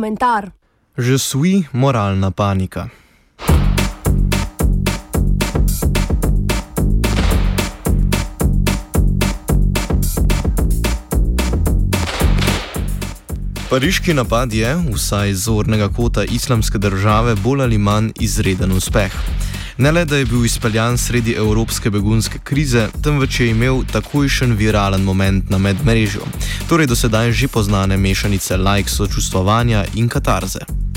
komentar. Že sui moralna panika. Pariški napad je, vsaj iz zornega kota islamske države, bolj ali manj izreden uspeh. Ne le, da je bil izpeljan sredi evropske begunske krize, temveč je imel takojšen viralen moment na medmrežju, torej do sedaj že poznane mešanice like sočustvovanja in katarze.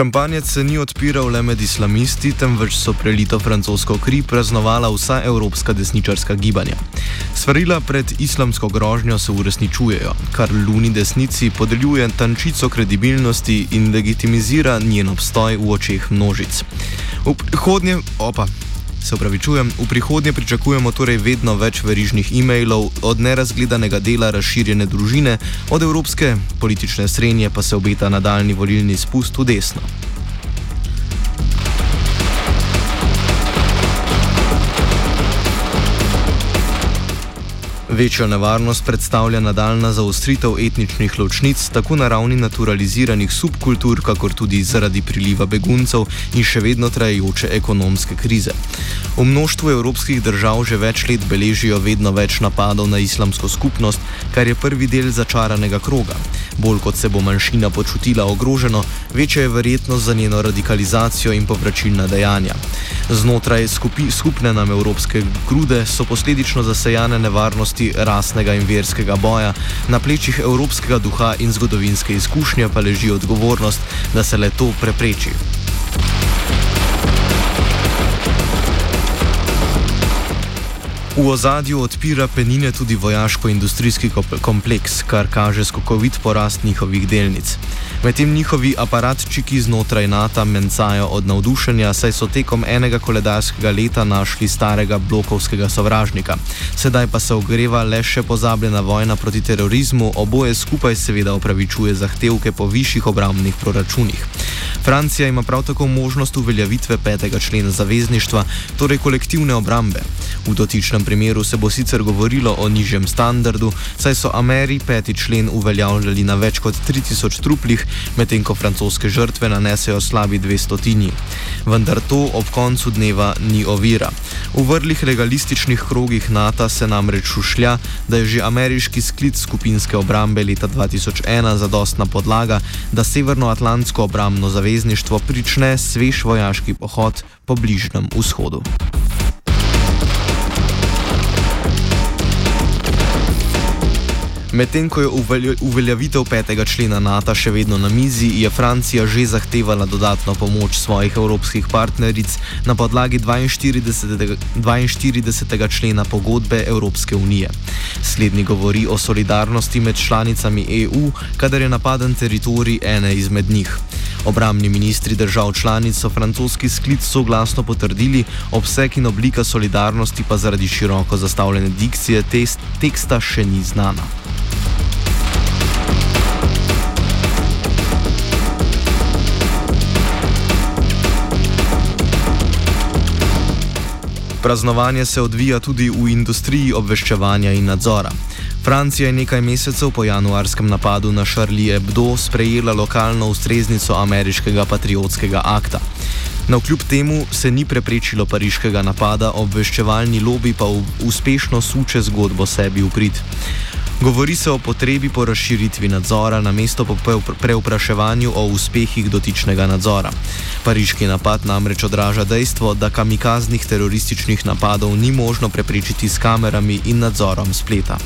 Šampanjec se ni odpiral le med islamisti, temveč so prelito francosko kri praznovala vsa evropska desničarska gibanja. Svarila pred islamsko grožnjo se uresničujejo, kar luni desnici podeljuje tančico kredibilnosti in legitimizira njen obstoj v očeh množic. V prihodnje, opa, Se upravičujem, v prihodnje pričakujemo torej vedno več verižnih e-mailov od nerazgledanega dela razširjene družine, od evropske politične srenje pa se obeta nadaljni volilni spust v desno. Večjo nevarnost predstavlja nadaljna zaostritev etničnih ločnic, tako na ravni naturaliziranih subkultur, kakor tudi zaradi priliva beguncev in še vedno trajajoče ekonomske krize. V množstvu evropskih držav že več let beležijo vedno več napadov na islamsko skupnost, kar je prvi del začaranega kroga. Bolj kot se bo manjšina počutila ogroženo, večja je verjetnost za njeno radikalizacijo in povračilna dejanja. Znotraj skupi, skupne nam evropske grude so posledično zasejane nevarnosti rasnega in verskega boja, na plečih evropskega duha in zgodovinske izkušnje pa leži odgovornost, da se le to prepreči. V ozadju odpira penine tudi vojaško-industrijski kompleks, kar kaže skokovit porast njihovih delnic. Medtem njihovi aparatčiki znotraj NATO mencajo od navdušenja, saj so tekom enega koledarskega leta našli starega blokovskega sovražnika. Sedaj pa se ogreva le še pozabljena vojna proti terorizmu, oboje skupaj seveda opravičuje zahtevke po višjih obrambnih proračunih. Francija ima prav tako možnost uveljavitve petega člena zavezništva, torej kolektivne obrambe. V dotičnem primeru se bo sicer govorilo o nižjem standardu, saj so Ameri peti člen uveljavljali na več kot 3000 truplih, medtem ko francoske žrtve nanesejo slabi 200 tini. Vendar to ob koncu dneva ni ovira. V vrlih legalističnih krogih NATO se namreč šušlja, da je že ameriški sklic skupinske obrambe leta 2001 zadostna podlaga, da Severnoatlantsko obrambno zavezništvo prične svež vojaški pohod po Bližnjem vzhodu. Medtem ko je uveljavitev petega člena NATO še vedno na mizi, je Francija že zahtevala dodatno pomoč svojih evropskih partneric na podlagi 42. 42. člena pogodbe Evropske unije. Slednji govori o solidarnosti med članicami EU, kadar je napaden teritorij ene izmed njih. Obramni ministri držav članic so francoski sklic soglasno potrdili, obseg in oblika solidarnosti pa zaradi široko zastavljene dikcije test, teksta še ni znana. Praznovanje se odvija tudi v industriji obveščevanja in nadzora. Francija je nekaj mesecev po januarskem napadu na Charlie Hebdo sprejela lokalno ustreznico ameriškega patriotskega akta. Na kljub temu se ni preprečilo pariškega napada, obveščevalni lobby pa uspešno suče zgodbo sebi v prid. Govori se o potrebi po razširitvi nadzora na mesto po preupraševanju o uspehih dotičnega nadzora. Pariški napad namreč odraža dejstvo, da kamikaznih terorističnih napadov ni možno preprečiti s kamerami in nadzorom spleta.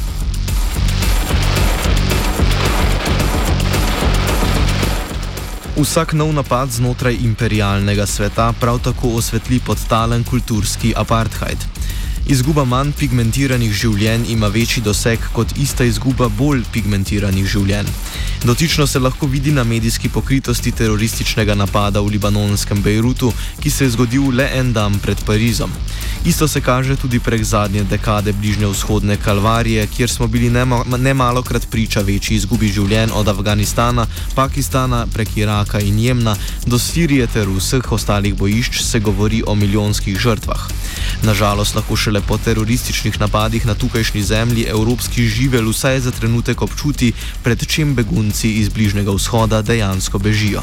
Vsak nov napad znotraj imperialnega sveta prav tako osvetli podtalen kulturski apartheid. Izguba manj pigmentiranih življenj ima večji doseg kot ista izguba bolj pigmentiranih življenj. Dotično se lahko vidi na medijski pokritosti terorističnega napada v libanonskem Bejrutu, ki se je zgodil le en dan pred Parizom. Isto se kaže tudi prek zadnje dekade bližnje vzhodne kalvarije, kjer smo bili nemalo krat priča večji izgubi življenj od Afganistana, Pakistana prek Iraka in Jemna do Sirije ter vseh ostalih bojišč se govori o milijonskih žrtvah. Nažalost lahko šele po terorističnih napadih na tukajšnji zemlji evropski živelj vsaj za trenutek občuti, pred čem begunci iz Bližnjega vzhoda dejansko bežijo.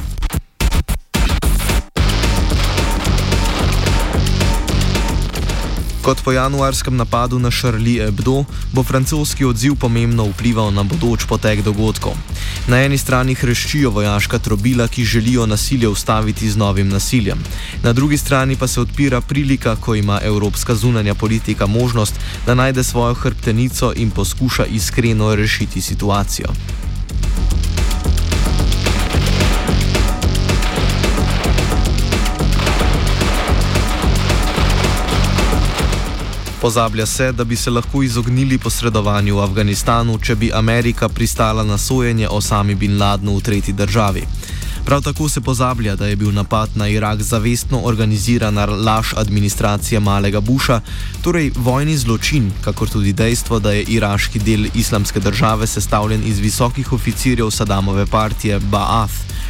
Kot po januarskem napadu na Charlie Hebdo, bo francoski odziv pomembno vplival na bodoč potek dogodkov. Na eni strani hreščijo vojaška trobila, ki želijo nasilje ustaviti z novim nasiljem. Na drugi strani pa se odpira prilika, ko ima evropska zunanja politika možnost, da najde svojo hrbtenico in poskuša iskreno rešiti situacijo. Pozablja se, da bi se lahko izognili posredovanju v Afganistanu, če bi Amerika pristala na sojenje o sami Bin Ladnu v tretji državi. Prav tako se pozablja, da je bil napad na Irak zavestno organizirana laž administracije Malega Buša, torej vojni zločin, kakor tudi dejstvo, da je iraški del islamske države sestavljen iz visokih oficirjev Sadamove partije Ba'ath.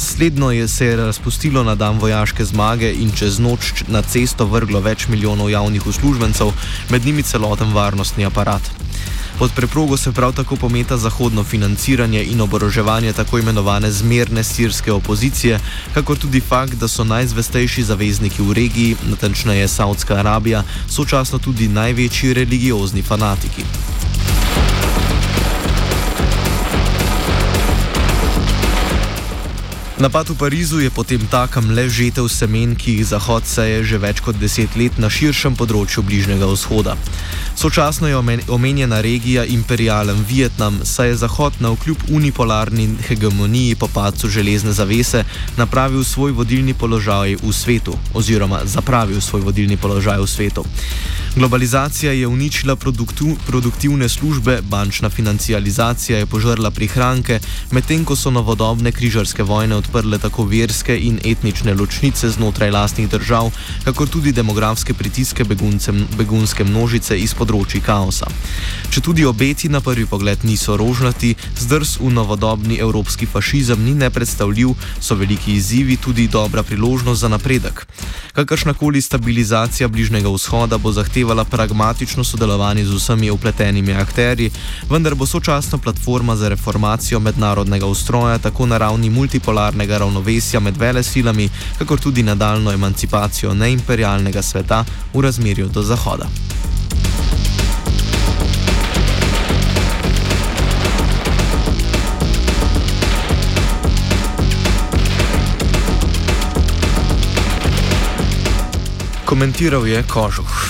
Sledno je se razpustilo na dan vojaške zmage in čez noč na cesto vrglo več milijonov javnih uslužbencev, med njimi celoten varnostni aparat. Pod preprogo se prav tako pometa zahodno financiranje in oboroževanje tako imenovane zmerne sirske opozicije, kakor tudi fakt, da so najzvestejši zavezniki v regiji, natančneje Saudska Arabija, sočasno tudi največji religiozni fanatiki. Napad v Parizu je potem takem le žetev semen, ki jih Zahod seje že več kot deset let na širšem področju Bližnjega vzhoda. Sočasno je omenjena regija imperialen Vietnam, saj je Zahod na vkljub unipolarni hegemoniji po padcu železne zavese napravil svoj vodilni položaj v svetu, oziroma zapravil svoj vodilni položaj v svetu. Globalizacija je uničila produktu, produktivne službe, bančna financializacija je požrla prihranke, medtem ko so novodobne križarske vojne odprle tako verske in etnične ločnice znotraj lastnih držav, kakor tudi demografske pritiske beguncem, begunske množice iz področji kaosa. Če tudi obeti na prvi pogled niso rožnati, zdrs v novodobni evropski fašizem ni nepredstavljiv, so veliki izzivi tudi dobra priložnost za napredek. Kakršnakoli stabilizacija Bližnjega vzhoda bo zahtevala pragmatično sodelovanje z vsemi upletenimi akterji, vendar bo sočasno platforma za reformacijo mednarodnega ustroja tako na ravni multipolarnega ravnovesja med vele silami, kakor tudi nadaljno emancipacijo neimperialnega sveta v razmerju do Zahoda. Komentiral je Kožuh.